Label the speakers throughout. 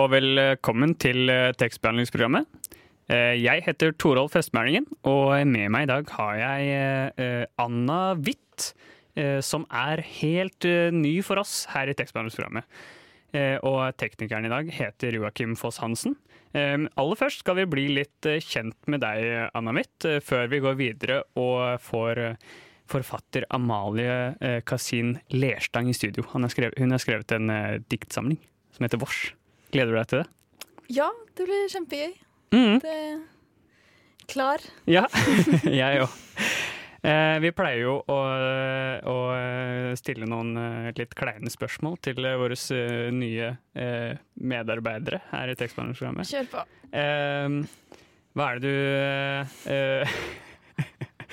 Speaker 1: Og velkommen til eh, tekstbehandlingsprogrammet. Eh, Jeg heter Torolf Vestmælingen, og med meg i dag har jeg eh, Anna eh, som er helt ny for oss her i tekstbehandlingsprogrammet. Eh, Og teknikeren i dag heter Joakim Foss Hansen. Aller først skal vi bli litt kjent med deg, Anna eh, før vi går videre og får forfatter Amalie Kasin Lerstang i studio. Hun har skrevet en diktsamling som heter Vårs. Gleder du deg til det?
Speaker 2: Ja, det blir kjempegøy.
Speaker 1: Mm.
Speaker 2: Det klar.
Speaker 1: Ja, jeg òg. Eh, vi pleier jo å, å stille noen eh, litt kleine spørsmål til eh, våre eh, nye eh, medarbeidere her i tekstbehandlingsprogrammet.
Speaker 2: Kjør på.
Speaker 1: Eh, hva er det du eh,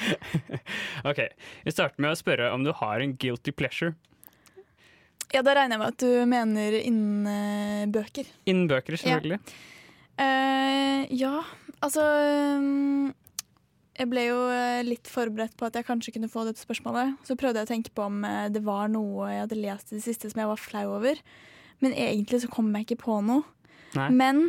Speaker 1: OK. Vi starter med å spørre om du har en guilty pleasure
Speaker 2: Ja, Da regner jeg med at du mener innen bøker.
Speaker 1: innen bøker, selvfølgelig.
Speaker 2: Eh, ja, altså um, Jeg ble jo eh, litt forberedt på at jeg kanskje kunne få dette spørsmålet. Så prøvde jeg å tenke på om eh, det var noe jeg hadde lest i det siste som jeg var flau over. Men egentlig så kom jeg ikke på noe.
Speaker 1: Nei.
Speaker 2: Men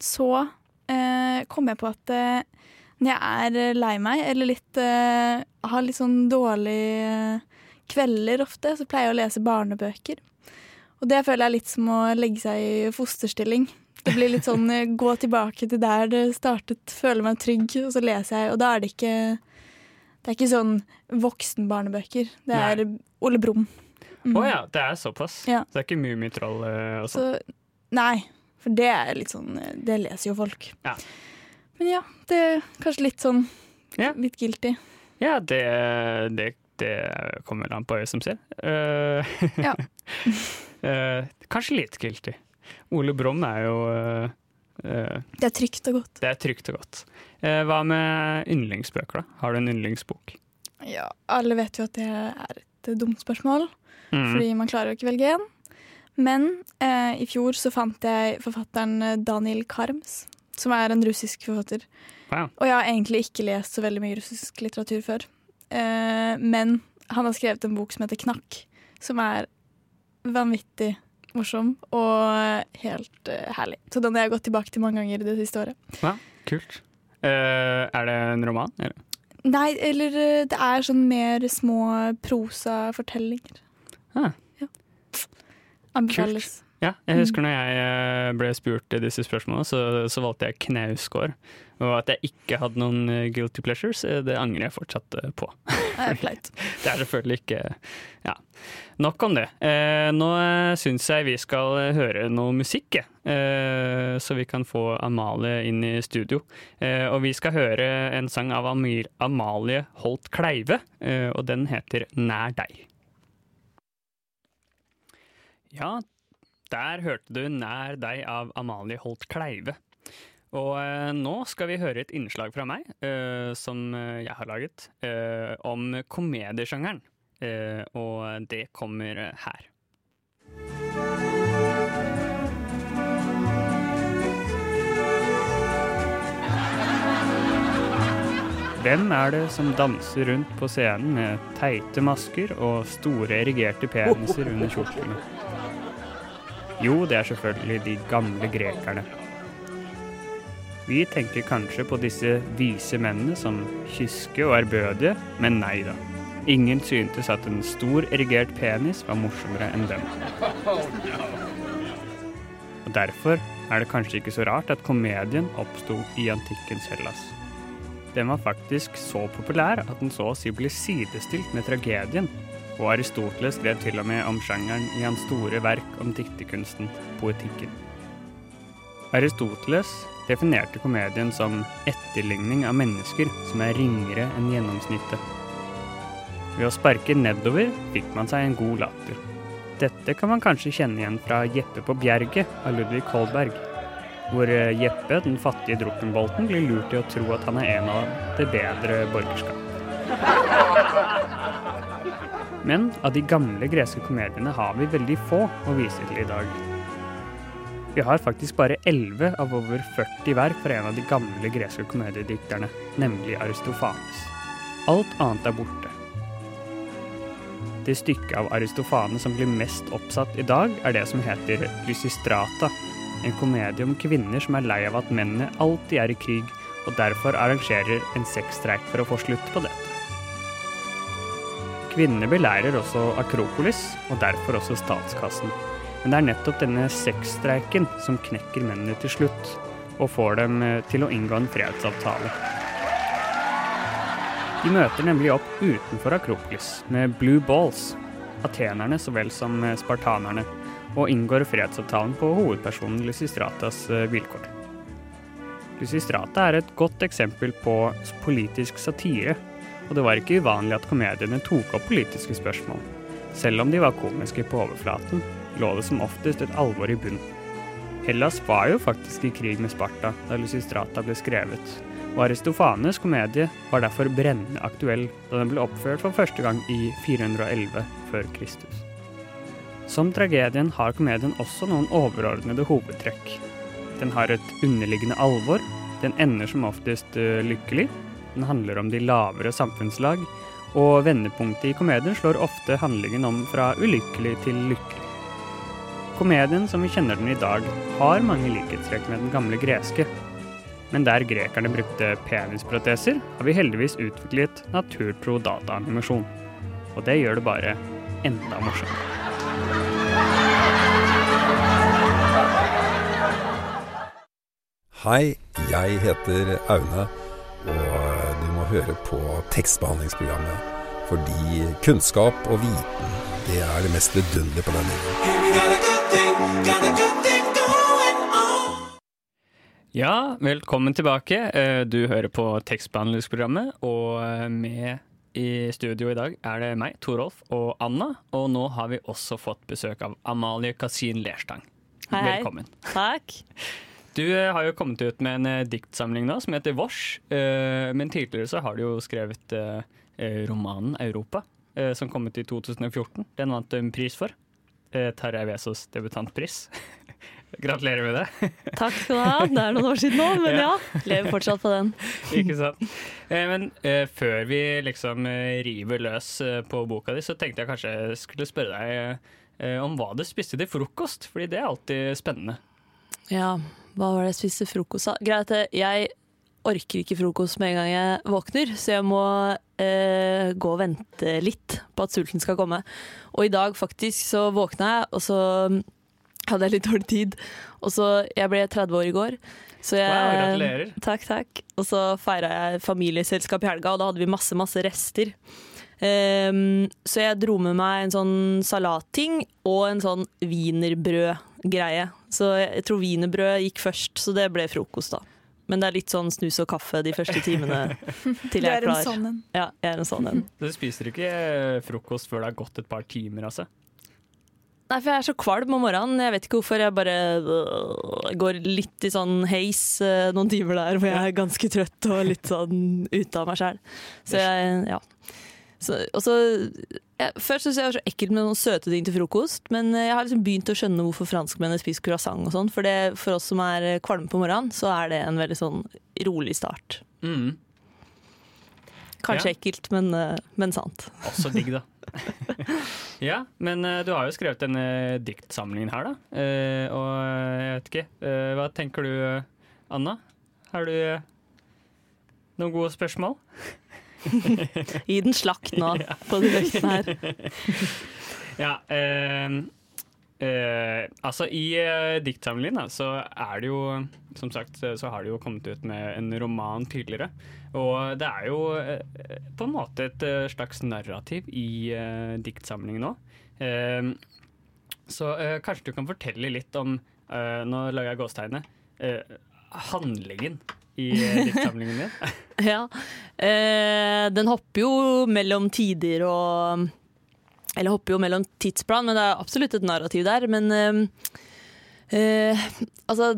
Speaker 2: så uh, kom jeg på at uh, når jeg er lei meg, eller litt har litt sånn dårlige eh, kvelder ofte, så pleier jeg å lese barnebøker. Og det føler jeg er litt som å legge seg i fosterstilling. Det blir litt sånn eh, gå tilbake til der det startet, føle meg trygg, og så leser jeg. Og da er det ikke Det er ikke sånn voksenbarnebøker. Det er Ole Brumm.
Speaker 1: Å
Speaker 2: Mm.
Speaker 1: ja, det er såpass.
Speaker 2: Ja.
Speaker 1: Så det er ikke Mummitroll eh, og sånn?
Speaker 2: Så Nei, for det er litt sånn Det leser jo folk.
Speaker 1: Ja.
Speaker 2: Men ja, det er kanskje litt sånn
Speaker 1: Ja.
Speaker 2: Litt guilty.
Speaker 1: Ja, det, det, det kommer an på øyet som ser. Uh,
Speaker 2: Ja.
Speaker 1: eh, kanskje litt guilty. Ole Brumm er jo eh, eh,
Speaker 2: Det er trygt og godt.
Speaker 1: Det er trygt og godt. Eh, hva med yndlingsbøker, da? Har du en yndlingsbok?
Speaker 2: Ja, alle vet jo at det er et dumt spørsmål,
Speaker 1: Mm.
Speaker 2: fordi man klarer jo ikke velge én. Men eh, i fjor så fant jeg forfatteren Daniel Karms, som er en russisk forfatter.
Speaker 1: Wow.
Speaker 2: Og jeg har egentlig ikke lest så veldig mye russisk litteratur før. Eh, men han har skrevet en bok som heter Knakk, som er vanvittig morsom og helt uh, herlig. Så den har jeg gått tilbake til mange ganger det siste året.
Speaker 1: Ja, kult. Uh, er det en roman? Eller?
Speaker 2: Nei, eller eh, det er sånn mer små prosafortellinger.
Speaker 1: Ah.
Speaker 2: Ja. Anbefales.
Speaker 1: Ja, jeg husker når jeg eh, ble spurt i disse spørsmålene, så, så valgte jeg Knausgård. Og at jeg ikke hadde noen eh, guilty pleasures, eh, det angrer jeg fortsatt på.
Speaker 2: Det er
Speaker 1: selvfølgelig ikke Ja. Nok om det. Eh, nå syns jeg vi skal høre noe musikk. Eh, så vi kan få Amalie inn i studio. Eh, og vi skal høre en sang av Amir Amalie Holt Kleive, eh, og den heter Nær deg. Ja, der hørte du Nær deg av Amalie Holt Kleive. Og eh, nå skal vi høre et innslag fra meg, eh, som eh, jeg har laget, eh, om komediesjangeren. Eh, og det kommer her. Hvem er det som danser rundt på scenen med teite masker og store erigerte peniser under kjortlene? Jo, det er selvfølgelig de gamle grekerne. Vi tenker kanskje på disse vise mennene som kyske og ærbødige, men nei da. Ingen syntes at en stor erigert penis var morsommere enn dem. Og derfor er det kanskje ikke så rart at komedien oppsto i antikkens Hellas. Den var faktisk så populær at den så å si ble sidestilt med tragedien, og Aristoteles skrev til og med om sjangeren i hans store verk om dikterkunsten, poetikken. Aristoteles definerte komedien som etterligning av mennesker som er ringere enn gjennomsnittet. Ved å sparke nedover fikk man seg en god latter. Dette kan man kanskje kjenne igjen fra Jeppe på Bjerget av Ludvig Holberg, hvor eh, Jeppe, den fattige drukkenbolten, blir lurt til å tro at han er en av det bedre borgerskap. Men av de gamle greske komediene har vi veldig få å vise til i dag. Vi har faktisk bare 11 av over 40 verk fra en av de gamle greske komediedikterne, nemlig Aristofanes. Alt annet er borte. Det stykket av Aristofanes som blir mest oppsatt i dag, er det som heter Lysistrata, en komedie om kvinner som er lei av at mennene alltid er i krig, og derfor arrangerer en sexstreik for å få slutt på dette. Kvinnene beleirer også Akropolis, og derfor også statskassen. Men det er nettopp denne sexstreiken som knekker mennene til slutt, og får dem eh, til å inngå en fredsavtale. De møter nemlig opp utenfor Akropolis med Blue Balls, atenerne så vel som eh, spartanerne, og inngår fredsavtalen på hovedpersonen Lysistratas eh, vilkår. Lysistrata er et godt eksempel på politisk satire, og det var ikke uvanlig at komediene tok opp politiske spørsmål. Selv om de var komiske på overflaten, lå det som oftest et alvor i bunn. Hellas var jo faktisk i krig med Sparta da Lysistrata ble skrevet, og Aristofanes komedie var derfor brennende aktuell da den ble oppført for første gang i 411 før Kristus. Som tragedien har komedien også noen overordnede hovedtrekk. Den har et underliggende alvor, den ender som oftest uh, lykkelig, den handler om de lavere samfunnslag, og vendepunktet i komedien slår ofte handlingen om fra ulykkelig til lykkelig. Komedien som vi kjenner den i dag, har mange likhetstrekk med den gamle greske. Men der grekerne brukte penisproteser, har vi heldigvis utviklet naturtro dataanimasjon. Og det gjør det bare enda morsommere.
Speaker 3: Hei, jeg heter Aune, og høre på tekstbehandlingsprogrammet. Fordi kunnskap og viten, det er det mest vidunderlige på denne jorden.
Speaker 1: Ja, velkommen tilbake. Eh, Du hører på tekstbehandlingsprogrammet, og eh, med i studio i dag er det meg, Torolf og Anna. Og nå har vi også fått besøk av Amalie Kasin Lerstang.
Speaker 4: Hei, hei.
Speaker 1: Velkommen.
Speaker 4: Takk.
Speaker 1: Du eh, har jo kommet ut med en eh, diktsamling nå som heter Vårs. eh, Men tidligere så har du jo skrevet romanen Europa, som kom ut i 2014. Den vant du en pris for. Tarjei Vesaas debutantpris. Gratulerer med det.
Speaker 4: Takk skal du ha. Det er noen år siden nå, men ja. Lever fortsatt på den.
Speaker 1: Ikke sant? Men før vi liksom river løs på boka di, så tenkte jeg kanskje jeg skulle spørre deg om hva du spiste til frokost, fordi det er alltid spennende.
Speaker 4: Ja, hva var det jeg spiste frokost av? Greit, eh, jeg orker ikke frokost med en gang jeg våkner, så jeg må eh, gå og vente litt på at sulten skal komme. Og i dag faktisk så våkna jeg, og så hadde jeg litt dårlig tid. Og så, Jeg ble 30 år i går. Så jeg,
Speaker 1: Wow, gratulerer.
Speaker 4: Takk, takk. Og så feira jeg familieselskap i helga, og da hadde vi masse, masse rester. Um, så jeg dro med meg en sånn salatting og en sånn wienerbrød-greie. Så jeg tror wienerbrød gikk først, så det ble frokost, da. Men det er litt sånn snus og kaffe de første timene til
Speaker 2: Du
Speaker 4: jeg
Speaker 2: er
Speaker 4: er
Speaker 2: en sånn en.
Speaker 4: Ja, jeg er en sånn en.
Speaker 1: Du spiser ikke frokost før det har gått et par timer, altså?
Speaker 4: Nei, for jeg er så kvalm om morgenen. Jeg vet ikke hvorfor. Jeg bare øh, går litt i sånn heis øh, noen timer der hvor jeg er ganske trøtt og litt sånn ute av meg sjæl. Så jeg, ja. Så, og så, jeg, Først syns jeg det var så ekkelt med noen søte ting til frokost, men jeg har liksom begynt å skjønne hvorfor franskmennene spiser croissant og sånn. For det, for oss som er kvalme på morgenen, så er det en veldig sånn rolig start.
Speaker 1: Mm.
Speaker 4: Kanskje
Speaker 1: Ja.
Speaker 4: ekkelt, men, øh, men sant.
Speaker 1: Også digg, da. ja, men eh, du har jo skrevet denne diktsamlingen her, da. Eh, og jeg vet ikke, eh, hva tenker du, eh, Anna? Har du eh, noen gode spørsmål?
Speaker 4: Gi den slakt nå på direkten her.
Speaker 1: Ja, eh, eh, altså i eh, diktsamlingen da, så er det jo, som sagt, så har det jo kommet ut med en roman tidligere. Og det er jo eh, på en måte et eh, slags narrativ i eh, diktsamlingen nå. Eh, så kanskje du kan fortelle litt om, nå lager jeg gåstegnet, eh, handlingen i eh, diktsamlingen din.
Speaker 4: Ja. Eh, den hopper jo mellom tider og Eller hopper jo mellom tidsplan, men det er absolutt et narrativ der. Men eh, eh, altså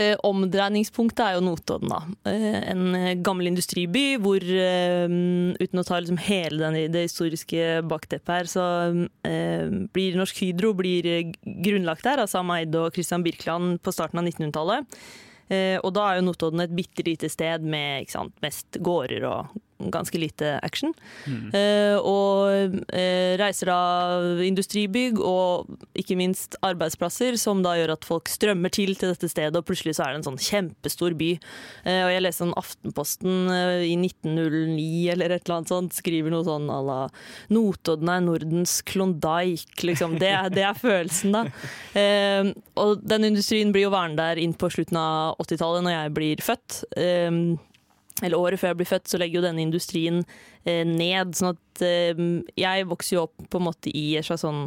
Speaker 4: eh, Omdreiningspunktet er jo Notodden, da. En gammel industriby hvor, uten å ta liksom hele den, det historiske bakteppet her, så eh, blir Norsk Hydro blir grunnlagt der av Sam Eide og Christian Birkeland på starten av 1900-tallet. Eh, og da er jo Notodden et bitte lite sted med sant, mest gårder og ganske lite action. Eh, og eh, reiser av industribygg og ikke minst arbeidsplasser, som da gjør at folk strømmer til til dette stedet, og plutselig så er det en sånn kjempestor by. Eh, og jeg leste sånn Aftenposten eh, i 1909 eller et eller annet sånt, skriver noe sånn à la Notodden er Nordens Klondyke, liksom. Det, det er følelsen, da. Eh, og den industrien blir jo værende der inn på slutten av 80-tallet, når jeg blir født. Eh, eller året før jeg blir født, så legger jo denne industrien eh, ned. Sånn at eh, jeg vokser jo opp på en måte i et slags sånn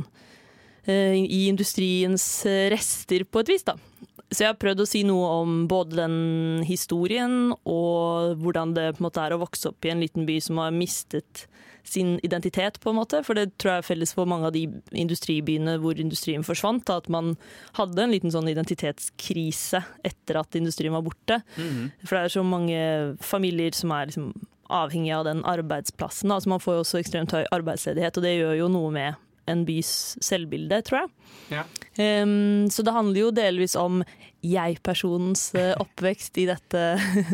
Speaker 4: eh, I industriens eh, rester, på et vis, da. Så jeg har prøvd å si noe om både den historien og hvordan det på en måte er å vokse opp i en liten by som har mistet sin identitet, på en måte. For det tror jeg er felles for mange av de industribyene hvor industrien forsvant. At man hadde en liten sånn identitetskrise etter at industrien var borte. For det er så mange familier som er liksom avhengig av den arbeidsplassen. Altså man får jo også ekstremt høy arbeidsledighet, og det gjør jo noe med en bys selvbilde, tror jeg.
Speaker 1: Ja.
Speaker 4: Um, så det handler jo delvis om jeg-personens eh, oppvekst i dette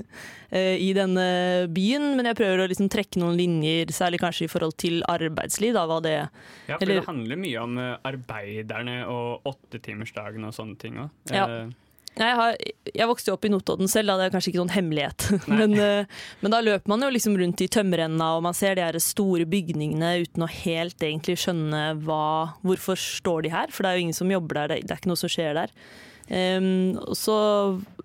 Speaker 4: eh, i denne byen, men jeg prøver å liksom trekke noen linjer, særlig kanskje i forhold til arbeidsliv. Da, det
Speaker 1: Ja, for
Speaker 4: Eller-
Speaker 1: det handler mye om eh, arbeiderne og åttetimersdagen og sånne ting òg.
Speaker 4: Ja. Jeg, har, jeg vokste jo opp i Notodden selv, da det er kanskje ikke noen hemmelighet. Men, eh, men da løper man jo liksom rundt i tømmerrenna, og man ser de her store bygningene uten å helt egentlig skjønne hva, hvorfor står de her, for det er jo ingen som jobber der, det er ikke noe som skjer der. Um, og så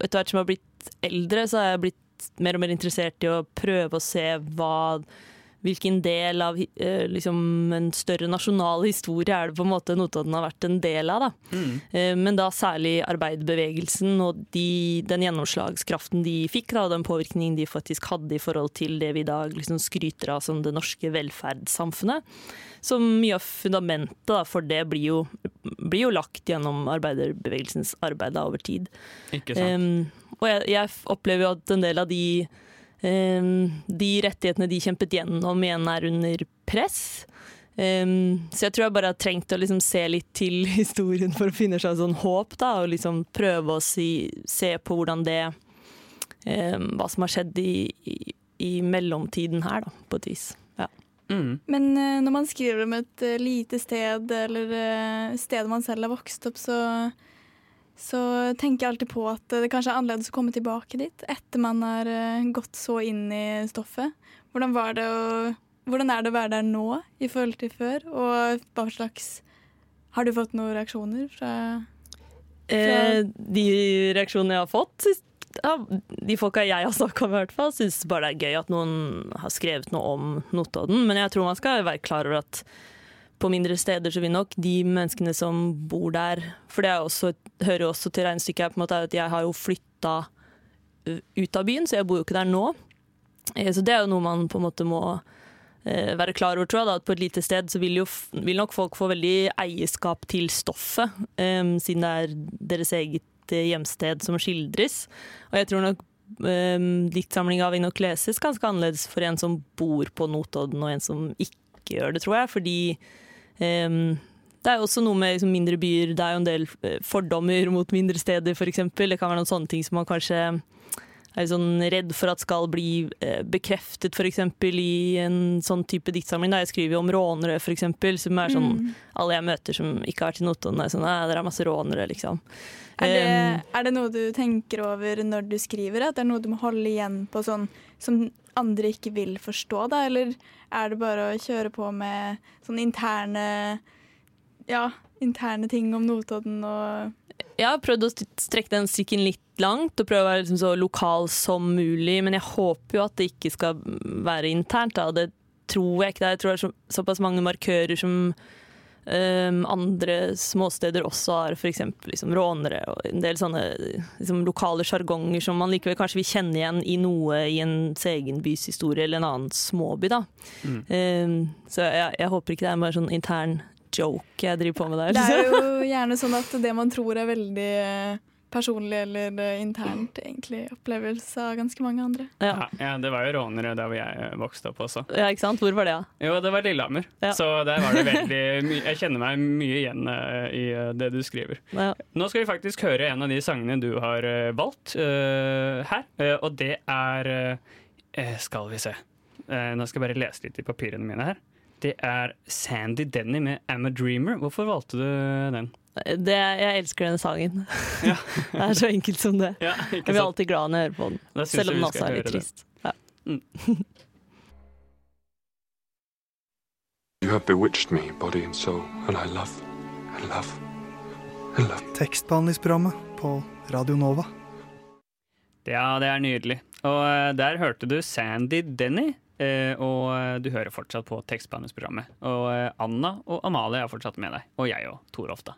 Speaker 4: etter hvert som jeg har blitt eldre, så har jeg blitt mer og mer interessert i å prøve å se hva Hvilken del av eh, liksom, en større nasjonal historie er det på en måte Notodden har vært en del av. Da.
Speaker 1: Mm.
Speaker 4: Eh, Men da særlig arbeiderbevegelsen og de, den gjennomslagskraften de fikk, da, og den påvirkningen de faktisk hadde i forhold til det vi i dag liksom skryter av som det norske velferdssamfunnet. Så mye av fundamentet da, for det blir jo, blir jo lagt gjennom arbeiderbevegelsens arbeid over tid.
Speaker 1: Ikke sant?
Speaker 4: Um, og jeg, jeg opplever jo at en del av de, de rettighetene de kjempet gjennom igjen er under press. Um, så jeg tror jeg bare har trengt å liksom se litt til historien for å finne seg sånn håp, da, og liksom prøve å si, se på hvordan det um, Hva som har skjedd i, i, i mellomtiden her, da, på et vis. Ja.
Speaker 1: Mm.
Speaker 2: Men eh, når man skriver om et eh, lite sted, eller uh, stedet man selv har vokst opp, så, så tenker jeg alltid på at det kanskje er annerledes å komme tilbake dit etter man har eh, gått så inn i stoffet. Hvordan, det å, hvordan er det å være der nå i forhold til før, og hva slags Har du fått noen reaksjoner fra
Speaker 4: Eh, de reaksjonene jeg har fått, ja, de folka jeg har snakka med, i hvert fall, syns bare det er gøy at noen har skrevet noe om Notodden. Men jeg tror man skal være klar over at på mindre steder så vil nok de menneskene som bor der For det er også, hører jo også til regnestykket på en måte, at jeg har jo flytta ut av byen, så jeg bor jo ikke der nå. Eh, Så det er jo noe man på en måte må være klar over, tror jeg. Da, at på et lite sted så vil, jo, vil nok folk få veldig eierskap til stoffet, um, siden det er deres eget hjemsted som skildres. Og jeg tror nok um, diktsamlinga av nok leses ganske annerledes for en som bor på Notodden, og en som ikke gjør det, tror jeg. Fordi det er jo også noe med liksom, mindre byer. Det er jo en del eh, fordommer mot mindre steder, f.eks. Det kan være noen sånne ting som man kanskje er sånn redd for at skal bli eh, bekreftet, f.eks. i en sånn type diktsamling. Da. Jeg skriver jo om rånere, f.eks., som er sånn
Speaker 2: Mm.
Speaker 4: alle jeg møter som ikke har vært i Notodden, er sånn dere er masse rånere, liksom.
Speaker 2: Er det,
Speaker 4: Um,
Speaker 2: er det noe du tenker over når du skriver? At det er noe du må holde igjen på sånn som andre ikke vil forstå? Da? Eller er det bare å kjøre på med sånne interne Ja, interne ting om Notodden og
Speaker 4: Jeg har prøvd å strekke den strikken litt langt og prøve å være liksom så lokal som mulig, men jeg håper jo at det ikke skal være internt. Da. Det tror jeg ikke. det er. Jeg tror det er så, såpass mange markører som øhm, andre småsteder også har, f.eks. Liksom rånere og en del sånne liksom, lokale sjargonger som man likevel kanskje vil kjenne igjen i noe i ens egen bys historie eller en annen småby. Da.
Speaker 1: Mm.
Speaker 4: Um, så jeg, jeg håper ikke det er bare sånn intern joke jeg driver på med der.
Speaker 2: Det er
Speaker 4: liksom.
Speaker 2: jo gjerne sånn at det man tror er veldig personlig eller eh, internt, egentlig opplevelse av ganske mange andre.
Speaker 4: Ja.
Speaker 1: Ja, ja, det var jo rånere der hvor jeg vokste opp også.
Speaker 4: ja, ikke sant? Hvor var det, da?
Speaker 1: Jo, det var Lillehammer.
Speaker 4: Ja.
Speaker 1: Så der var det veldig Jeg kjenner meg mye igjen eh, i eh, det du skriver.
Speaker 4: Ja.
Speaker 1: Nå skal vi faktisk høre en av de sangene du har eh, valgt uh, her, eh, og det er eh, eh, Skal vi se. Uh, nå skal jeg bare lese litt i papirene mine her. Det er Sandy Denny med 'Am a Dreamer'. Hvorfor valgte du den?
Speaker 4: Det, jeg elsker den sangen.
Speaker 1: Ja.
Speaker 4: det er så enkelt som det.
Speaker 1: Ja,
Speaker 4: Jeg blir alltid glad når jeg hører på den, selv om den også er litt trist. Ja.
Speaker 5: You have bewitched me, body and soul, and I love, and love, and love.
Speaker 6: Tekstbehandlingsprogrammet på Radio Nova.
Speaker 1: Ja, det er nydelig. Og eh, der hørte du Sandy Denny. eh, Og eh, du hører fortsatt på tekstbehandlingsprogrammet. Og Anna og Amalie er fortsatt med deg. Og jeg og Torolf, da.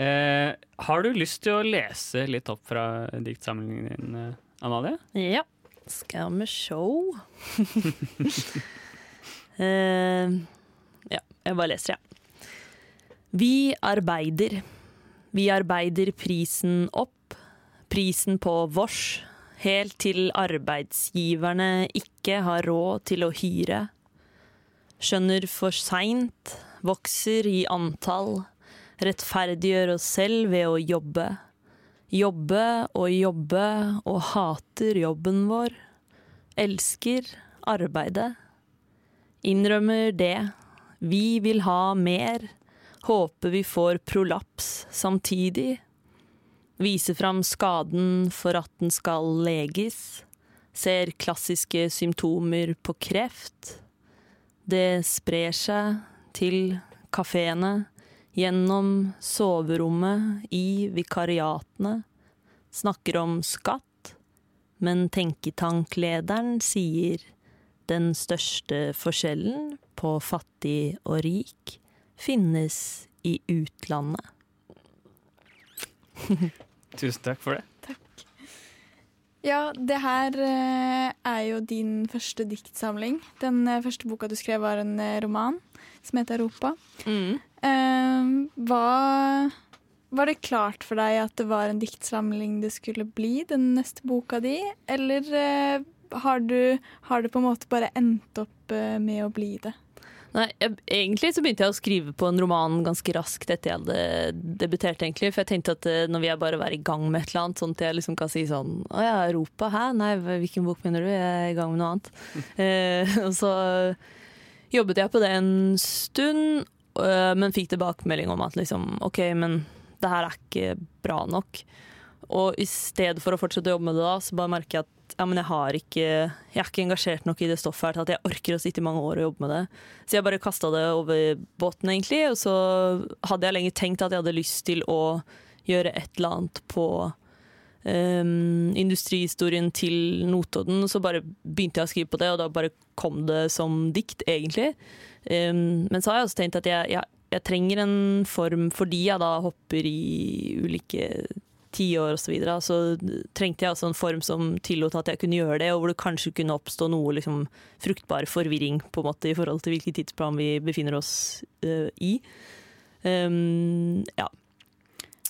Speaker 1: Eh, har du lyst til å lese litt opp fra diktsamlingen din, eh, Amalie?
Speaker 4: Ja. Skal vi show eh, Ja, jeg bare leser, jeg. Vi arbeider. Vi arbeider prisen opp. Prisen på vårs. Helt til arbeidsgiverne ikke har råd til å hyre. Skjønner for seint. Vokser i antall. Rettferdiggjør oss selv ved å jobbe. Jobbe og jobbe og hater jobben vår. Elsker arbeidet. Innrømmer det. Vi vil ha mer. Håper vi får prolaps samtidig. Viser fram skaden for at den skal leges. Ser klassiske symptomer på kreft. Det sprer seg til kafeene gjennom soverommet i vikariatene. Snakker om skatt, men tenketanklederen sier den største forskjellen på fattig og rik finnes i utlandet.
Speaker 1: Tusen takk for det. Takk.
Speaker 2: Ja, det her eh, er jo din første diktsamling. Den eh, første boka du skrev var en eh, roman som heter Europa. Eh, hva Var det klart for deg at det var en diktsamling det skulle bli, den neste boka di? Eller eh, har, du, har det på en måte bare endt opp eh, med å bli det?
Speaker 4: Nei, jeg, egentlig så begynte jeg å skrive på en roman ganske raskt etter jeg hadde debutert, egentlig. For jeg tenkte at eh, nå vil jeg bare være i gang med et eller annet, sånn at jeg liksom kan si sånn Å ja, Europa? Hæ? Nei, hvilken bok mener du? Jeg er i gang med noe annet. eh, og så jobbet jeg på det en stund, øh, men fikk tilbakemelding om at liksom OK, men det her er ikke bra nok. Og i stedet for å fortsette å jobbe med det da, så bare merker jeg at ja, jeg, ikke, jeg er ikke engasjert nok i det stoffet her til at jeg orker å sitte i mange år og jobbe med det. Så jeg bare kasta det over båten, egentlig. Og så hadde jeg lenge tenkt at jeg hadde lyst til å gjøre et eller annet på um, industrihistorien til Notodden. Så bare begynte jeg å skrive på det, og da bare kom det som dikt, egentlig. Um, men så har jeg også tenkt at jeg, jeg, jeg trenger en form fordi jeg da hopper i ulike tiår osv., så, videre, så trengte jeg også en form som tillot at jeg kunne gjøre det, og hvor det kanskje kunne oppstå noe liksom, fruktbar forvirring på en måte i forhold til hvilken tidsplan vi befinner oss uh, i. Um, ja.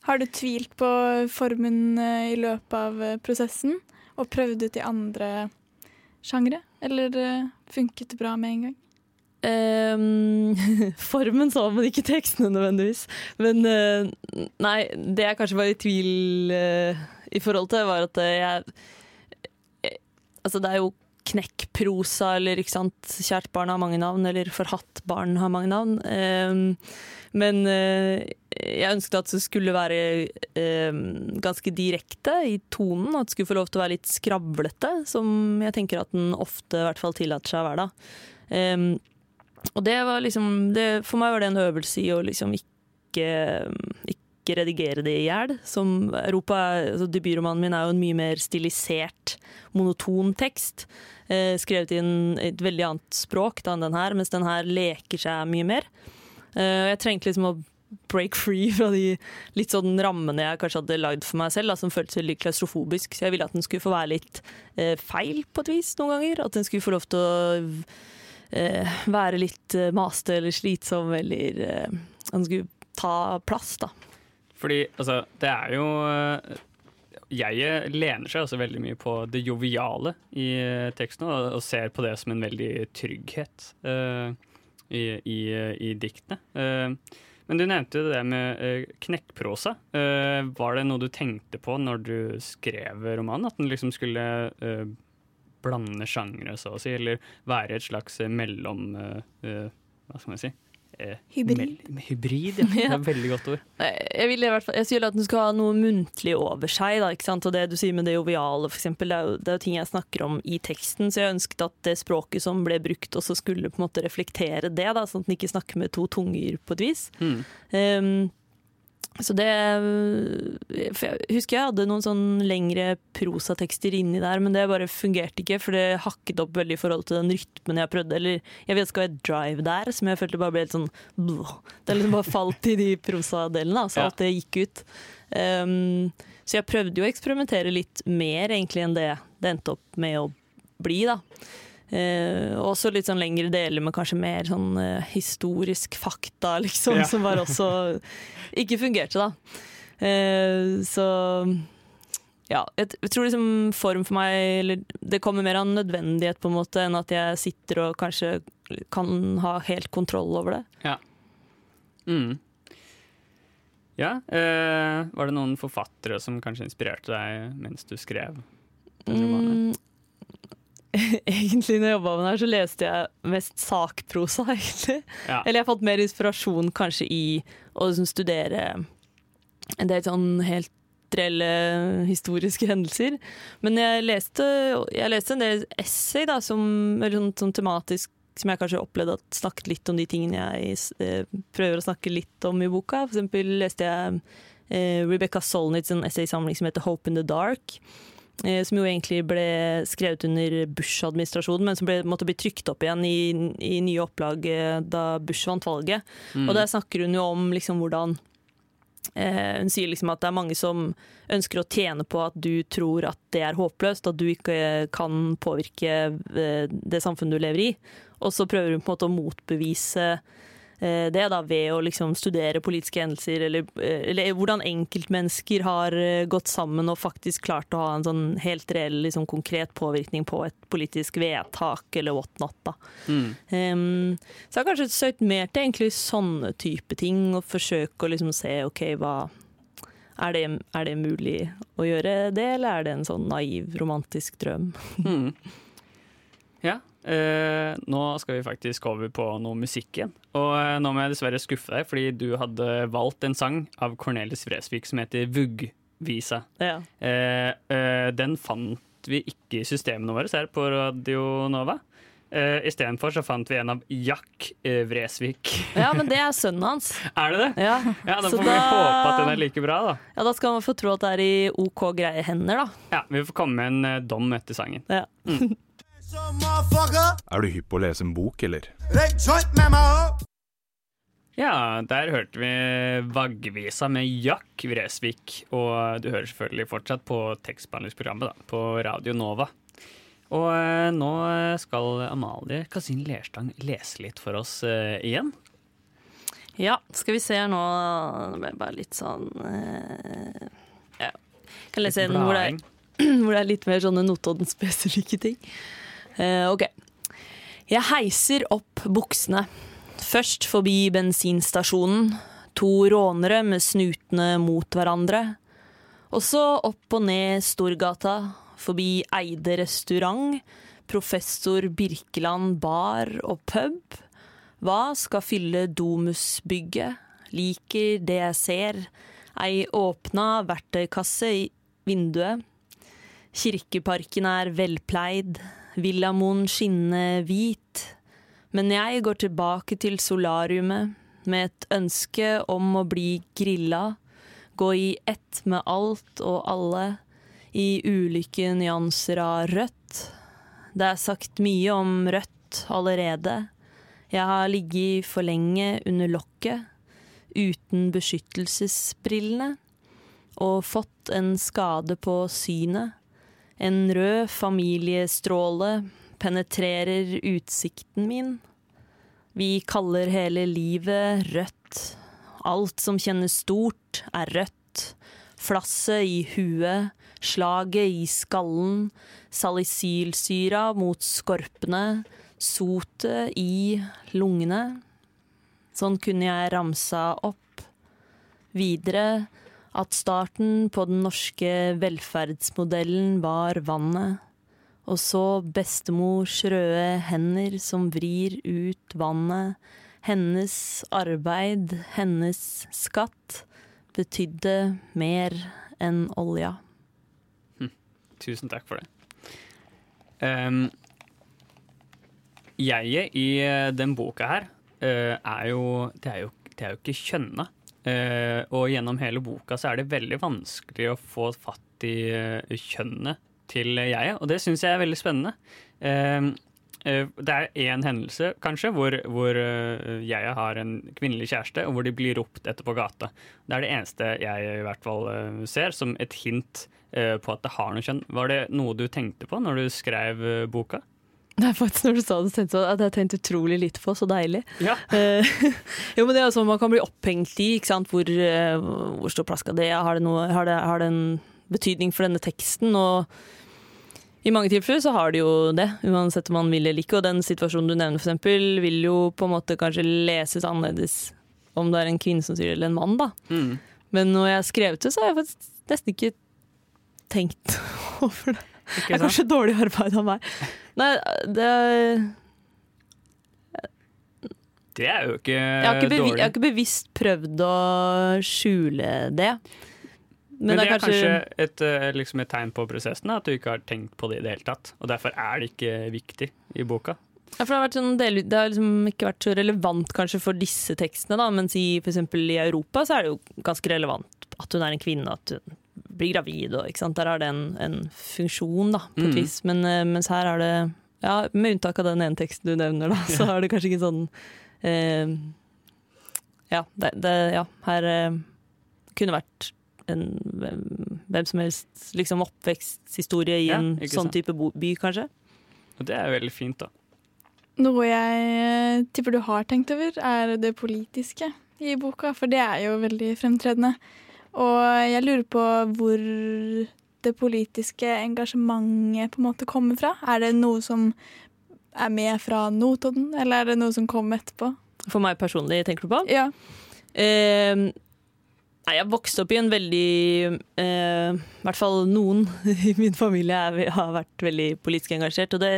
Speaker 2: Har du tvilt på formen eh, i løpet av eh, prosessen? Og prøvd ut i andre sjangre? Eller eh, funket det bra med en gang?
Speaker 4: Um, formen så, men ikke tekstene nødvendigvis. Men uh, nei, det jeg kanskje var i tvil uh, i forhold til, var at uh, jeg, jeg Altså, det er jo knekkprosa, eller ikke sant, kjært barn har mange navn, eller forhatt barn har mange navn. Um, men jeg ønsket at det skulle være ganske direkte i tonen, at det skulle få lov til å være litt skravlete, som jeg tenker at den ofte i hvert fall tillater seg å være da. Um, og det var liksom det, For meg var det en øvelse i å liksom ikke, ikke redigere det i hjel. Som altså Debutromanen min er jo en mye mer stilisert, monoton tekst. Eh, skrevet i et veldig annet språk da enn den her, mens den her leker seg mye mer. Eh, jeg trengte liksom å break free fra de litt sånn rammene jeg kanskje hadde lagd for meg selv, da, som føltes litt klaustrofobisk. Så jeg ville at den skulle få være litt eh, feil på et vis noen ganger. At den skulle få lov til å eh, være litt eh, maste eller slitsom, eller eh, den skulle ta plass, da.
Speaker 1: Fordi altså, det er jo eh, Jeg lener seg også veldig mye på det joviale i eh, teksten, og, og ser på det som en veldig trygghet eh, i, i, i diktene. Eh, men du nevnte jo det med eh, knekkprosa. Eh, var det noe du tenkte på når du skrev romanen? At den liksom skulle eh, blande sjangre, så å si, eller være et slags mellom Hva skal man si? Eh,
Speaker 2: Hybrid.
Speaker 1: hybrid, ja. Det er et veldig godt ord.
Speaker 4: Jeg vil i hvert fall, jeg sier at den skal ha noe muntlig over seg. Da, ikke sant? Og det du sier med det joviale, f.eks., det er, jo, det er jo ting jeg snakker om i teksten. Så jeg ønsket at det språket som ble brukt, også skulle på en måte reflektere det. Da, sånn at den ikke snakker med to tunger på et vis.
Speaker 1: Mm.
Speaker 4: Um, så det for Jeg husker jeg hadde noen sånn lengre prosatekster inni der, men det bare fungerte ikke, for det hakket opp veldig i forhold til den rytmen jeg prøvde. Eller jeg vet det hva et drive der, som jeg følte bare ble helt sånn blå. Det liksom bare falt i de prosadelene, så alt det gikk ut. Um, så jeg prøvde jo å eksperimentere litt mer egentlig enn det det endte opp med å bli, da. Eh, også litt sånn lengre deler med kanskje mer sånn eh, historisk fakta, liksom,
Speaker 1: Ja.
Speaker 4: som bare også ikke fungerte, da. Eh, så ja, jeg, tror liksom form for meg eller Det kommer mer av nødvendighet på en måte enn at jeg sitter og kanskje kan ha helt kontroll over det.
Speaker 1: Mm. Ja, eh, var det noen forfattere som kanskje inspirerte deg mens du skrev den?
Speaker 4: Mm, egentlig når jeg jobba med den her, så leste jeg mest sakprosa, egentlig.
Speaker 1: Ja.
Speaker 4: Eller jeg har fått mer inspirasjon kanskje i å liksom studere en del sånn helt reelle historiske hendelser. Men jeg leste, jeg leste en del essay da, som, sånn, sånn tematisk som jeg kanskje opplevde at snakket litt om de tingene jeg eh, prøver å snakke litt om i boka. For eksempel leste jeg eh, Rebecca Solnitz en essaysamling som heter 'Hope in the Dark'. Eh, som jo egentlig ble skrevet under Bush-administrasjonen, men som ble, måtte bli trykt opp igjen i, i nye opplag eh, da Bush vant valget.
Speaker 1: Mm.
Speaker 4: Og der snakker hun jo om liksom hvordan eh, Hun sier liksom at det er mange som ønsker å tjene på at du tror at det er håpløst, at du ikke kan påvirke eh, det samfunnet du lever i. Og så prøver hun på en måte å motbevise eh, det da, ved å liksom studere politiske hendelser, eller, eh, eller hvordan enkeltmennesker har eh, gått sammen og faktisk klart å ha en sånn helt reell, liksom, konkret påvirkning på et politisk vedtak, eller whatnot. da.
Speaker 1: Mm.
Speaker 4: Um, så jeg har kanskje søkt mer til egentlig sånne type ting, og forsøke å liksom se ok, hva er det, er det mulig å gjøre det, eller er det en sånn naiv, romantisk drøm?
Speaker 1: Mm. Ja, eh, nå skal vi faktisk over på noe musikk igjen. Og eh, nå må jeg dessverre skuffe deg, fordi du hadde valgt en sang av Cornelis Vresvik som heter Vugg-visa.
Speaker 4: Ja.
Speaker 1: Eh, eh, den fant vi ikke i systemene våre her på Radio Nova. Eh, Istedenfor så fant vi en av Jack eh, Vresvik.
Speaker 4: ja, men det er sønnen hans.
Speaker 1: er det det?
Speaker 4: Ja,
Speaker 1: Ja, Da
Speaker 4: Så
Speaker 1: får vi
Speaker 4: da-
Speaker 1: håpe at den er like bra, da.
Speaker 4: ja da skal man få tro at det er i OK greie hender, da.
Speaker 1: Ja, Vi får komme med en eh, dom etter sangen.
Speaker 4: Ja.
Speaker 7: Er du hypp på å lese en bok, eller?
Speaker 1: Ja, der hørte vi Vaggvisa med Jack Vresvik. Og du hører selvfølgelig fortsatt på tekstbehandlingsprogrammet da, på Radio Nova. Og eh, nå skal Amalie Kasin Lerstang lese litt for oss uh, igjen.
Speaker 4: Ja, skal vi se her nå Nå ble jeg bare litt sånn uh, Ja. Kan lese en hvor det, er, hvor det er litt mer sånne Notodden-spesifikke ting. Eh, ok. Jeg heiser opp buksene. Først forbi bensinstasjonen. To rånere med snutene mot hverandre. Og så opp og ned Storgata, forbi Eide restaurant, Professor Birkeland bar og pub. Hva skal fylle Domusbygget? Liker det jeg ser. Ei åpna verktøykasse i vinduet. Kirkeparken er velpleid. Villamoen skinner hvit. Men jeg går tilbake til solariumet med et ønske om å bli grilla. Gå i ett med alt og alle. I ulike nyanser av rødt. Det er sagt mye om rødt allerede. Jeg har ligget for lenge under lokket, uten beskyttelsesbrillene, og fått en skade på synet. En rød familiestråle penetrerer utsikten min. Vi kaller hele livet rødt. Alt som kjennes stort, er rødt. Flasset i huet, slaget i skallen, salicylsyra mot skorpene, sotet i lungene. Sånn kunne jeg ramsa opp. Videre at starten på den norske velferdsmodellen var vannet. Og så bestemors røde hender som vrir ut vannet. Hennes arbeid, hennes skatt, betydde mer enn olja.
Speaker 1: Tusen takk for det. Um, jeget i eh, den boka her uh, er jo Det er jo, det er jo ikke kjønna. Eh, og gjennom hele boka så er det veldig vanskelig å få fatt i eh, kjønnet til jeget, og det syns jeg er veldig spennende. Eh, det er én hendelse, kanskje, hvor, hvor jeg har en kvinnelig kjæreste, og hvor de blir ropt etter på gata. Det er det eneste jeg i hvert fall ser som et hint på at det har noe kjønn. Var det noe du tenkte på når du skrev boka?
Speaker 4: Det er faktisk når du sa det, tenkte jeg at jeg tenkte utrolig lite på, så deilig.
Speaker 1: Ja.
Speaker 4: Eh, jo, men det er jo sånn man kan bli opphengt i, ikke sant. Hvor, eh, hvor stor plass skal det ha? Har det, noe, har, det, har det en betydning for denne teksten? Og i mange tilfeller så har det jo det, uansett om man vil eller ikke. Og den situasjonen du nevner, eksempel, vil jo på en måte kanskje leses annerledes om det er en kvinne som sier det, eller en mann, da.
Speaker 1: Mm.
Speaker 4: Men når jeg har skrevet det, så har jeg faktisk nesten ikke tenkt over det. Det er kanskje dårlig arbeid av meg. Nei, det
Speaker 1: Det er jo ikke,
Speaker 4: ikke,
Speaker 1: dårlig.
Speaker 4: jeg har ikke bevisst prøvd å skjule det.
Speaker 1: Men, det er kanskje, et, eh, liksom et tegn på prosessen, at du ikke har tenkt på det i det hele tatt. Og derfor er det ikke viktig i boka.
Speaker 4: Ja, det, har sånn del, det har liksom ikke vært så relevant kanskje for disse tekstene, da, mens i, for i Europa så er det jo ganske relevant at hun er en kvinne, at hun blir gravid. Og, ikke sant? Der har det en, en funksjon, da, på et
Speaker 1: Mm.
Speaker 4: vis. Men, eh, mens her er det ja, Med unntak av den ene teksten du nevner, da, så er det kanskje ikke sånn eh, Ja, det, det, ja her eh, kunne vært en hvem, som helst liksom oppveksthistorie i
Speaker 1: Ja,
Speaker 4: en
Speaker 1: ikke
Speaker 4: sånn type by, kanskje.
Speaker 1: Og det er veldig fint, da.
Speaker 2: Noe jeg eh, tipper du har tenkt over, er det politiske i boka, for det er jo veldig fremtredende. Og jeg lurer på hvor det politiske engasjementet på en måte kommer fra. Er det noe som er med fra Notodden, eller er det noe som kom etterpå?
Speaker 4: For meg personlig, tenker du på?
Speaker 2: Ja.
Speaker 4: Eh, nei, jeg vokste opp i en veldig eh, I hvert fall noen i min familie er, har vært veldig politisk engasjert. Og det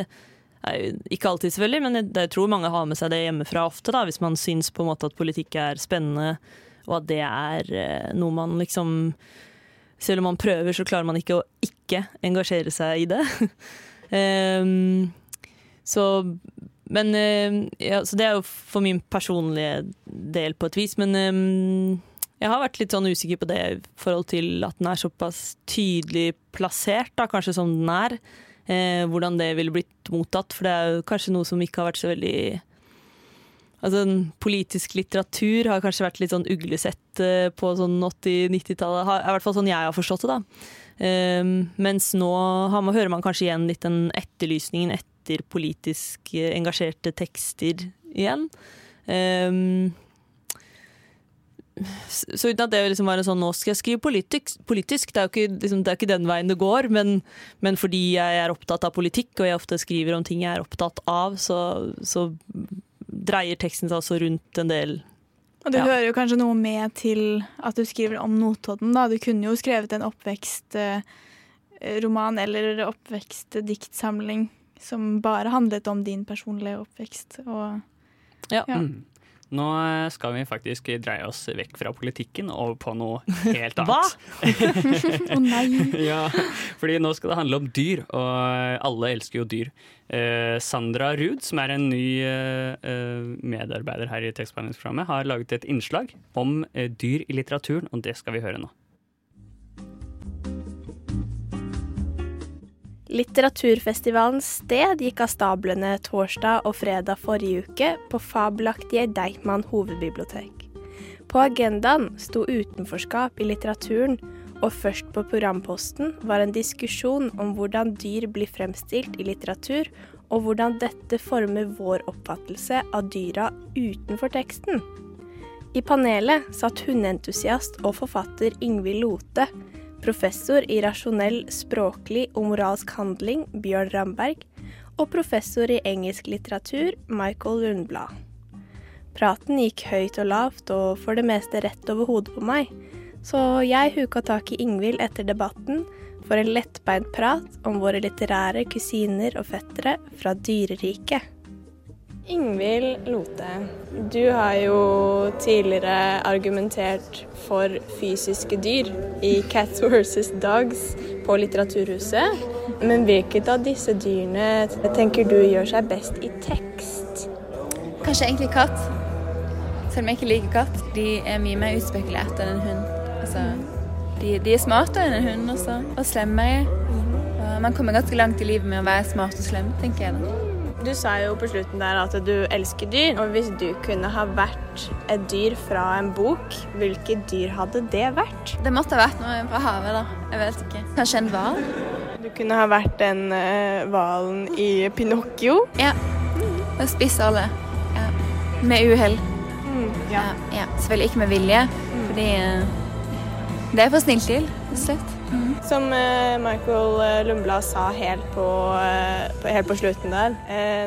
Speaker 4: er ikke alltid, selvfølgelig, men jeg, jeg tror mange har med seg det hjemmefra ofte. Da, hvis man syns på en måte at politikk er spennende, og at det er eh, noe man liksom Selv om man prøver, så klarer man ikke å ikke engasjere seg i det. um, så men eh, ja, Så det er jo for min personlige del på et vis. Men um, jeg har vært litt sånn usikker på det i forhold til at den er såpass tydelig plassert, da, kanskje som den er. Eh, hvordan det ville blitt mottatt. For det er jo kanskje noe som ikke har vært så veldig Altså Politisk litteratur har kanskje vært litt sånn uglesett eh, på sånn 80-90-tallet. Er i hvert fall sånn jeg har forstått det. da. Um, mens nå man, hører man kanskje igjen litt den etterlysningen etter politisk eh, engasjerte tekster igjen. Um, så uten at det liksom var en sånn 'nå skal jeg skrive politisk', politisk det, er ikke, liksom, det er ikke den veien det går, men, men fordi jeg er opptatt av politikk, og jeg ofte skriver om ting jeg er opptatt av, så, så dreier teksten seg også rundt en del
Speaker 2: Og det
Speaker 4: Ja.
Speaker 2: hører jo kanskje noe med til at du skriver om Notodden. da. Du kunne jo skrevet en oppvekstroman eller oppvekstdiktsamling som bare handlet om din personlige oppvekst. Og
Speaker 4: Ja.
Speaker 2: Ja.
Speaker 1: Mm. Nå eh, skal vi faktisk dreie oss vekk fra politikken og over på noe helt annet.
Speaker 4: Hva?
Speaker 2: Å nei!
Speaker 1: ja, fordi nå skal det handle om dyr, og alle elsker jo dyr. Eh, Sandra Ruud, som er en ny eh, eh, medarbeider her i tekstbehandlingsprogrammet, har laget et innslag om eh, dyr i litteraturen, og det skal vi høre nå.
Speaker 8: Litteraturfestivalens sted gikk av stablene torsdag og fredag forrige uke på fabelaktige Deichman hovedbibliotek. På agendaen sto utenforskap i litteraturen, og først på programposten var en diskusjon om hvordan dyr blir fremstilt i litteratur, og hvordan dette former vår oppfattelse av dyra utenfor teksten. I panelet satt hundeentusiast og forfatter Ingvild Lote, professor i rasjonell, språklig og moralsk handling Bjørn Ramberg, og professor i engelsk litteratur Michael Lundblad. Praten gikk høyt og lavt, og for det meste rett over hodet på meg, så jeg huka tak i Ingvild etter debatten for en lettbeint prat om våre litterære kusiner og fettere fra dyreriket. Ingvild Lote, du har jo tidligere argumentert for fysiske dyr i Cats versus Dogs på Litteraturhuset. Men hvilket av disse dyrene tenker du gjør seg best i tekst?
Speaker 9: Kanskje egentlig katt. Selv om jeg ikke liker katt. De er mye mer utspekulerte enn en hund. Altså, de, de, er smartere enn en hund også, og slemmere. Og man kommer ganske langt i livet med å være smart og slem, tenker jeg da.
Speaker 8: Du sa jo på slutten der at du elsker dyr, og hvis du kunne ha vært et dyr fra en bok, hvilke dyr hadde det vært?
Speaker 9: Det måtte ha vært noe fra havet, da. Jeg vet ikke. Kanskje en hval?
Speaker 8: Du kunne ha vært den hvalen uh, i Pinocchio?
Speaker 9: Ja. Og spisse alle. Ja. Med uhell.
Speaker 8: Mm, ja.
Speaker 9: ja. Selvfølgelig ikke med vilje, mm. fordi uh, det er for snilt til, rett og slett.
Speaker 8: Mm. Som uh, Michael Lundblad sa helt på, uh, helt på slutten der.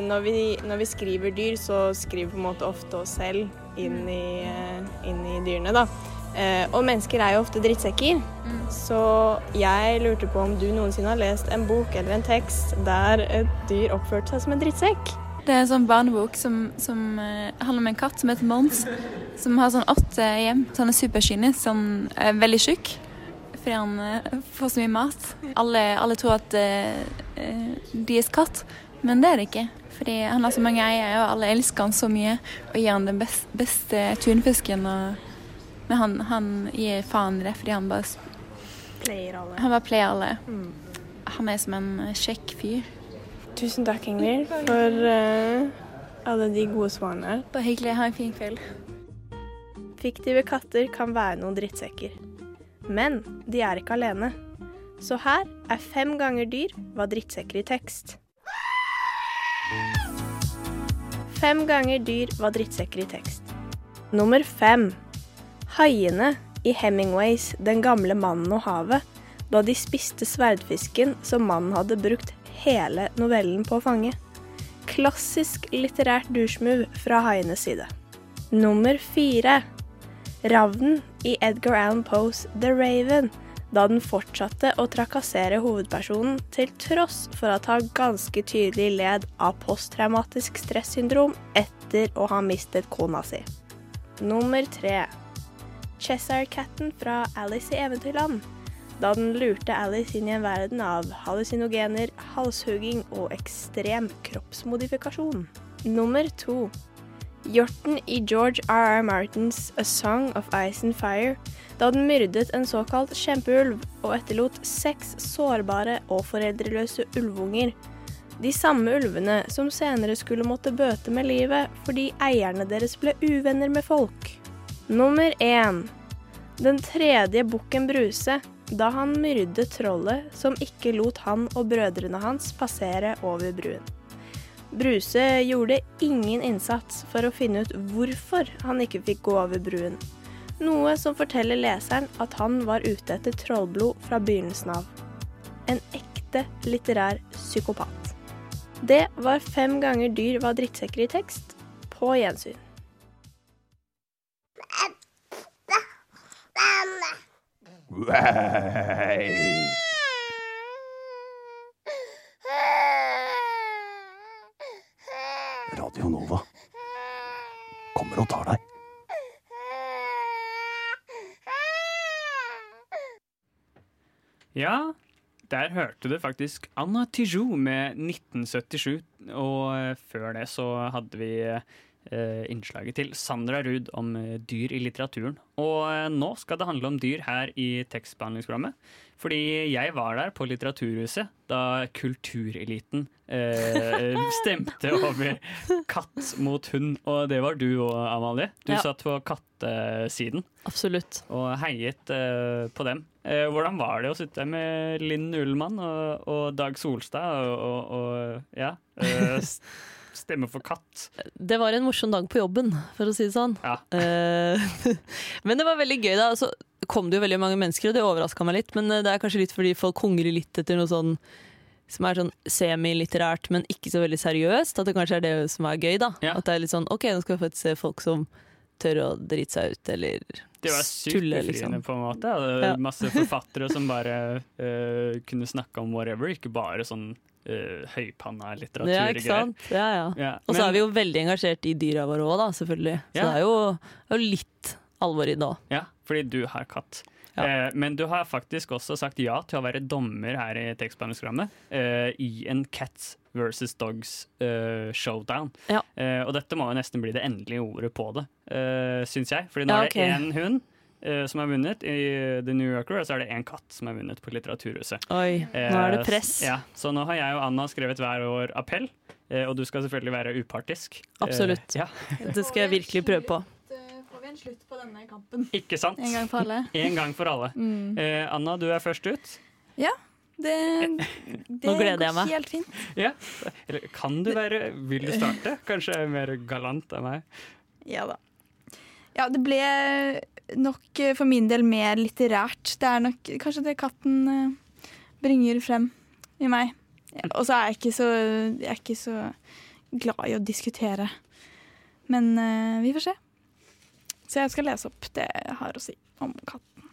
Speaker 8: Når, vi, når, vi, skriver dyr, så skriver vi på en måte ofte oss selv inn i, inn i dyrene, da. og mennesker er jo ofte drittsekker. Mm. Så jeg lurte på om du noensinne har lest en bok eller en tekst der et dyr oppførte seg som en drittsekk?
Speaker 9: Det er en sånn barnebok som, som handler om en katt som heter Mons. Som har sånn åtte hjem. Sånn er superskinny, sånn er veldig tjukk fordi han uh, får så mye mat. Alle, alle tror at uh, de er katt, men det er det ikke. Fordi han har så mange eiere, og alle elsker han så mye og gir han den best, beste tunfisken. Og, men han, han, gir faen i det fordi han bare
Speaker 8: Pleier alle.
Speaker 9: Han bare player alle. Mm. Han er som en kjekk fyr.
Speaker 8: Tusen takk, Ingrid, for uh, alle de gode svarene.
Speaker 9: Bare hyggelig. Ha en fin kveld.
Speaker 8: Fiktive katter kan være noen drittsekker. Men de er ikke alene. Så her er fem ganger dyr var drittsekker i tekst. Fem ganger dyr var drittsekker i tekst. Nummer fem. Haiene i Hemingways 'Den gamle mannen og havet', da de spiste sverdfisken som mannen hadde brukt hele novellen på å fange. Klassisk litterært douchemove fra haienes side. Nummer fire. Ravnen i Edgar Allan Poes The Raven, da den fortsatte å trakassere hovedpersonen til tross for at han ganske tydelig led av posttraumatisk stressyndrom etter å ha mistet kona si. Nummer tre. Cheshire-katten fra Alice i Eventyrland, da den lurte Alice inn i en verden av hallusinogener, halshugging og ekstrem kroppsmodifikasjon. Nummer to. Hjorten i George R.R. Martins A Song of Ice and Fire, da den myrdet en såkalt kjempeulv og etterlot seks sårbare og foreldreløse ulvunger. De samme ulvene som senere skulle måtte bøte med livet fordi eierne deres ble uvenner med folk. Nummer én. Den tredje bukken Bruse, da han myrdet trollet som ikke lot han og brødrene hans passere over bruen. Bruse gjorde ingen innsats for å finne ut hvorfor han ikke fikk gå over bruen. Noe som forteller leseren at han var ute etter trollblod fra begynnelsen av. En ekte litterær psykopat. Det var fem ganger dyr var drittsekker i tekst. På gjensyn.
Speaker 10: Wow. Radio Nova kommer og tar deg.
Speaker 1: Ja, der hørte du faktisk Anna Tijou med 1977. Og eh, før det så hadde vi eh, innslaget til Sandra Ruud om eh, dyr i litteraturen. Og nå skal det handle om dyr her i tekstbehandlingsprogrammet. Fordi jeg var der på Litteraturhuset da kultureliten eh, stemte over katt mot hund. Og det var du òg, Amalie. Du
Speaker 4: ja.
Speaker 1: satt på kattesiden.
Speaker 4: Absolutt.
Speaker 1: Og heiet eh, på dem. Eh, hvordan var det å sitte med Linn Ullmann og, og Dag Solstad og, og, ja, eh, stemme for katt?
Speaker 4: Det var en morsom dag på jobben, for å si det sånn. Ja. men det var veldig gøy, da. Så kom det jo veldig mange mennesker, og det overraska meg litt. Men eh, det er kanskje litt fordi folk hungrer litt etter noe sånn som er sånn semilitterært, men ikke så veldig seriøst. At det kanskje er det som er gøy, da. At det er litt sånn OK, nå skal vi faktisk se folk som tør å drite seg ut, eller
Speaker 1: Det var sykt befriende,
Speaker 4: liksom.
Speaker 1: på en måte. Det var
Speaker 4: Ja.
Speaker 1: Masse forfattere som bare uh, kunne snakke om whatever, ikke bare sånn uh, høypanna litteratur.
Speaker 4: Ja, ikke sant? Ja, ja.
Speaker 1: Ja,
Speaker 4: Og så er vi jo veldig engasjert i dyra våre òg, selvfølgelig. Så det er jo, det er jo litt alvor i det òg.
Speaker 1: Ja, fordi du har katt. Eh, men du har faktisk også sagt ja til å være dommer her i tekstbehandlingsprogrammet eh, i en Cats versus Dogs eh, showdown.
Speaker 4: Ja.
Speaker 1: Eh, og dette må jo nesten bli det endelige ordet på det, uh, syns jeg. Fordi nå
Speaker 4: Ja,
Speaker 1: er det én hund eh, som har vunnet i The New Yorker, og så er det én katt som har vunnet på Litteraturhuset.
Speaker 4: Oi, nå er det press.
Speaker 1: Eh, ja, så nå har jeg og Anna skrevet hver vår appell, og du skal selvfølgelig være upartisk.
Speaker 4: Absolutt.
Speaker 1: ja.
Speaker 4: Det skal jeg virkelig prøve på.
Speaker 2: En slutt på denne kampen?
Speaker 1: Ikke sant?
Speaker 2: En gang for alle.
Speaker 1: En gang for alle.
Speaker 2: Mm.
Speaker 1: Eh, Anna, du er først ut.
Speaker 2: Ja, det, det
Speaker 1: Nå gleder jeg
Speaker 2: går
Speaker 1: meg.
Speaker 2: helt fint.
Speaker 1: Ja. Eller kan du være Vil du starte? Kanskje jeg er mer galant enn meg?
Speaker 2: Ja da. Ja, det ble nok eh, for min del mer litterært. Det er nok kanskje det katten eh, bringer frem i meg. Ja, Og så er jeg ikke så, jeg er ikke så glad i å diskutere. Men eh, vi får se. Så jeg skal lese opp det jeg har å si om katten.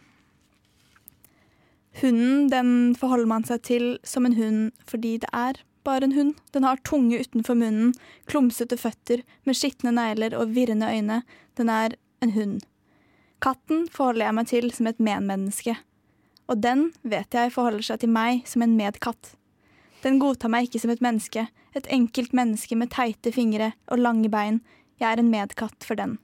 Speaker 2: Hunden den forholder man seg til som en hund fordi det er bare en hund. Den har tunge utenfor munnen, klumsete føtter med skitne negler og virrende øyne. Den er en hund. Katten forholder jeg meg til som et medmenneske. Og den vet jeg forholder seg til meg som en medkatt. Den godtar meg ikke som et menneske, et enkelt menneske med teite fingre og lange bein. Jeg er en medkatt for den.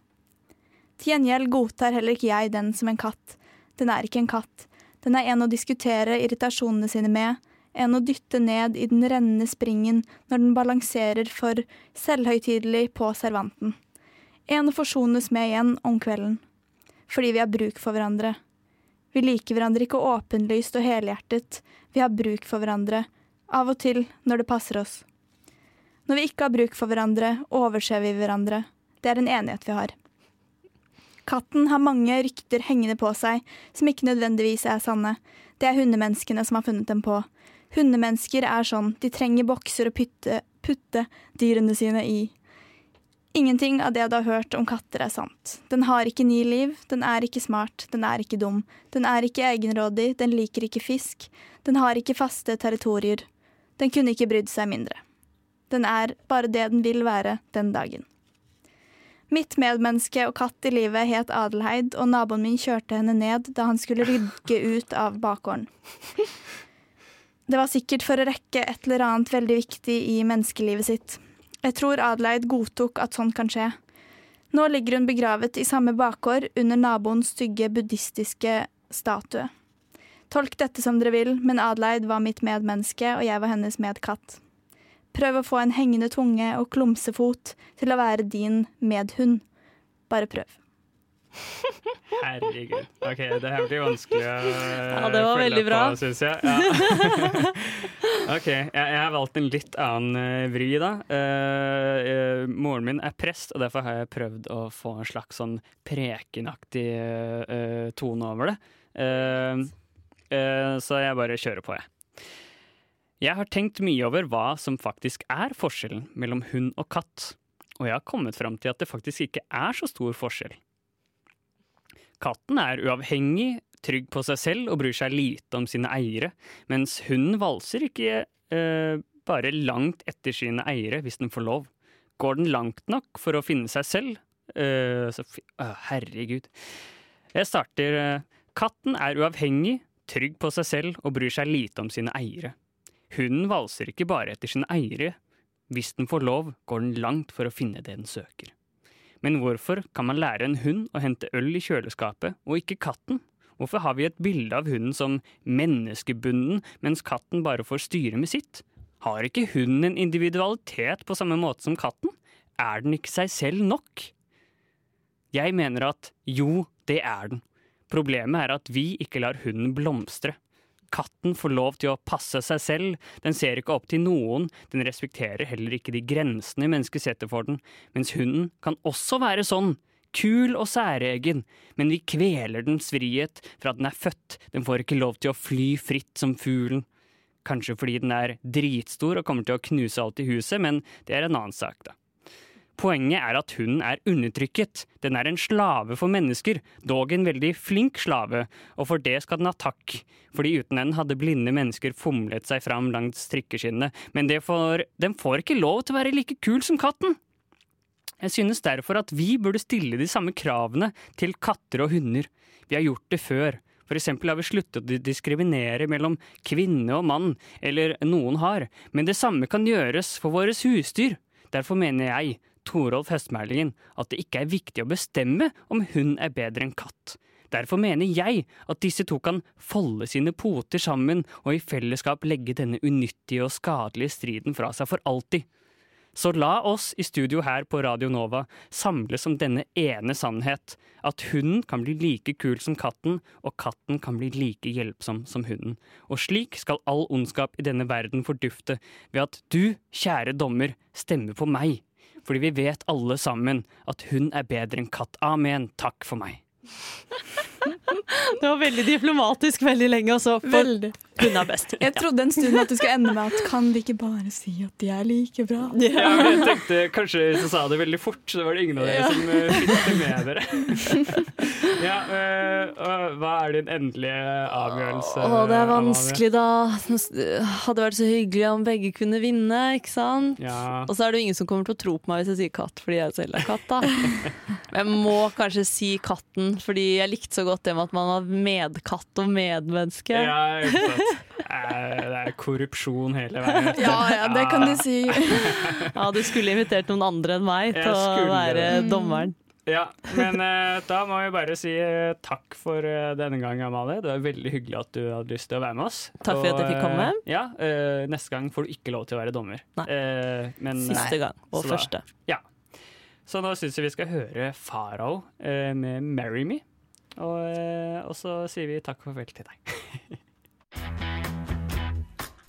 Speaker 2: Til gjengjeld godtar heller ikke jeg den som en katt. Den er ikke en katt. Den er en å diskutere irritasjonene sine med, en å dytte ned i den rennende springen når den balanserer for selvhøytidelig på servanten. En å forsones med igjen om kvelden. Fordi vi har bruk for hverandre. Vi liker hverandre ikke åpenlyst og helhjertet, vi har bruk for hverandre, av og til når det passer oss. Når vi ikke har bruk for hverandre, overser vi hverandre. Det er en enighet vi har. Katten har mange rykter hengende på seg som ikke nødvendigvis er sanne. Det er hundemenneskene som har funnet dem på. Hundemennesker er sånn, de trenger bokser å putte, putte dyrene sine i. Ingenting av det du har hørt om katter er sant. Den har ikke ni liv, den er ikke smart, den er ikke dum. Den er ikke egenrådig, den liker ikke fisk. Den har ikke faste territorier. Den kunne ikke brydd seg mindre. Den er bare det den vil være den dagen. Mitt medmenneske og katt i livet het Adelheid, og naboen min kjørte henne ned da han skulle rygge ut av bakgården. Det var sikkert for å rekke et eller annet veldig viktig i menneskelivet sitt. Jeg tror Adelheid godtok at sånt kan skje. Nå ligger hun begravet i samme bakgård under naboens stygge buddhistiske statue. Tolk dette som dere vil, men Adelheid var mitt medmenneske, og jeg var hennes medkatt. Prøv å få en hengende tunge og klumsefot til å være din medhund. Bare prøv.
Speaker 1: Herregud. Ok, det her blir vanskelig å
Speaker 4: Ja, det var
Speaker 1: følge
Speaker 4: bra.
Speaker 1: På, synes jeg. Ja. ok, jeg, jeg har valgt en litt annen eh, vri, da. Uh, uh, moren min er prest, og derfor har jeg prøvd å få en slags sånn prekenaktig uh, tone over det. Så jeg bare kjører på, jeg. Jeg har tenkt mye over hva som faktisk er forskjellen mellom hund og katt, og jeg har kommet fram til at det faktisk ikke er så stor forskjell. Katten er uavhengig, trygg på seg selv og bryr seg lite om sine eiere, mens hunden valser ikke eh, bare langt etter sine eiere hvis den får lov. Går den langt nok for å finne seg selv, eh, så Å, herregud. Jeg starter eh, Katten er uavhengig, trygg på seg selv og bryr seg lite om sine eiere. Hunden valser ikke bare etter sine eiere. Hvis den får lov, går den langt for å finne det den søker. Men hvorfor kan man lære en hund å hente øl i kjøleskapet, og ikke katten? Hvorfor har vi et bilde av hunden som menneskebunden, mens katten bare får styre med sitt? Har ikke hunden en individualitet på samme måte som katten? Er den ikke seg selv nok? Jeg mener at jo, det er den. Problemet er at vi ikke lar hunden blomstre. Katten får lov til å passe seg selv, den ser ikke opp til noen, den respekterer heller ikke de grensene mennesket setter for den, mens hunden kan også være sånn, kul og særegen, men vi kveler dens frihet. At den er født, den får ikke lov til å fly fritt som fuglen. Kanskje fordi den er dritstor og kommer til å knuse alt i huset, men det er en annen sak, da. Poenget er at hunden er undertrykket. Den er en slave for mennesker, dog en veldig flink slave, og for det skal den ha takk. Fordi uten den hadde blinde mennesker fomlet seg fram langs strikkeskinnet, men får, den får ikke lov til å være like kul som katten. Jeg synes derfor at vi burde stille de samme kravene til katter og hunder. Vi har gjort det før. For eksempel har vi sluttet å diskriminere mellom kvinne og mann, eller noen har, men det samme kan gjøres for våre husdyr. Derfor mener jeg Torolf Høstmælingen at det ikke er viktig å bestemme om hund er bedre enn katt. Derfor mener jeg at disse to kan folde sine poter sammen og i fellesskap legge denne unyttige og skadelige striden fra seg for alltid. Så la oss i studio her på Radio Nova samles om denne ene sannhet, at hunden kan bli like kul som katten, og katten kan bli like hjelpsom som hunden. Og slik skal all ondskap i denne verden fordufte, ved at du, kjære dommer, stemmer på meg. Fordi vi vet alle sammen at hun er bedre enn katt. Amen. Takk for meg.
Speaker 4: Det var veldig diplomatisk veldig lenge, også.
Speaker 2: Veldig.
Speaker 4: Hun er best.
Speaker 2: Jeg trodde en stund at du skulle ende med at kan de ikke bare si at de er like bra?
Speaker 1: Ja, men jeg tenkte kanskje hvis jeg sa det veldig fort, så var det ingen av dere
Speaker 2: Ja.
Speaker 1: som uh, fikk det med dere. ja, eh, og hva er din endelige avgjørelse?
Speaker 4: Å, det er vanskelig, da. Hadde vært så hyggelig om begge kunne vinne, ikke sant?
Speaker 1: Ja.
Speaker 4: Og så er det jo ingen som kommer til å tro på meg hvis jeg sier katt, fordi jeg selv er katt, da. Jeg må kanskje si katten, fordi jeg likte så godt det med at man var medkatt og medmenneske.
Speaker 1: Ja. Eh, Det er korrupsjon hele veien.
Speaker 2: Ja, ja, det kan du si.
Speaker 4: Ja, du skulle invitert noen andre enn meg til å være dommeren.
Speaker 1: Ja, men uh, da må vi bare si uh, takk for uh, denne gang, Amalie. Det var veldig hyggelig at du hadde lyst til å være med oss.
Speaker 4: Takk for at jeg fikk komme.
Speaker 1: ja, Neste gang får du ikke lov til å være dommer. Eh, men,
Speaker 4: Siste gang, og
Speaker 1: så da-
Speaker 4: første.
Speaker 1: Ja. Så nå syns jeg vi skal høre Farao med 'Marry Me'. Og, eh, og så sier vi takk og farvel til deg.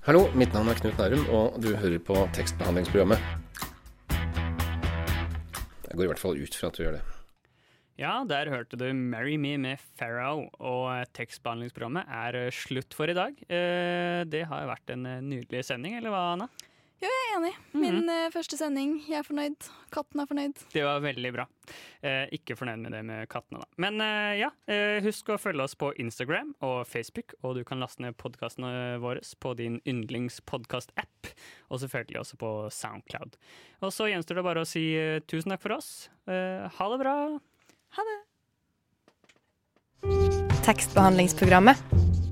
Speaker 11: Hallo, mitt navn er Knut Nærum, og du hører på tekstbehandlingsprogrammet. Jeg går i hvert fall ut fra at du gjør det.
Speaker 1: Ja, der hørte du 'Marry Me' med Pharaoh, og eh, tekstbehandlingsprogrammet er eh, slutt for i dag. Det har jo vært en nydelig sending, eller hva, Anna?
Speaker 2: Jo, jeg er enig. Min eh, første sending. Jeg er fornøyd. Katten er fornøyd.
Speaker 1: Det var veldig bra. Eh, ikke fornøyd med det med kattene, da. Men eh, ja, eh, husk å følge oss på Instagram og Facebook, og du kan laste ned podkastene våre på din yndlingspodkast-app, og selvfølgelig også på Soundcloud. Og så gjenstår det bare å si eh, tusen takk for oss. Eh, ha det bra.
Speaker 2: Ha det.
Speaker 12: Tekstbehandlingsprogrammet.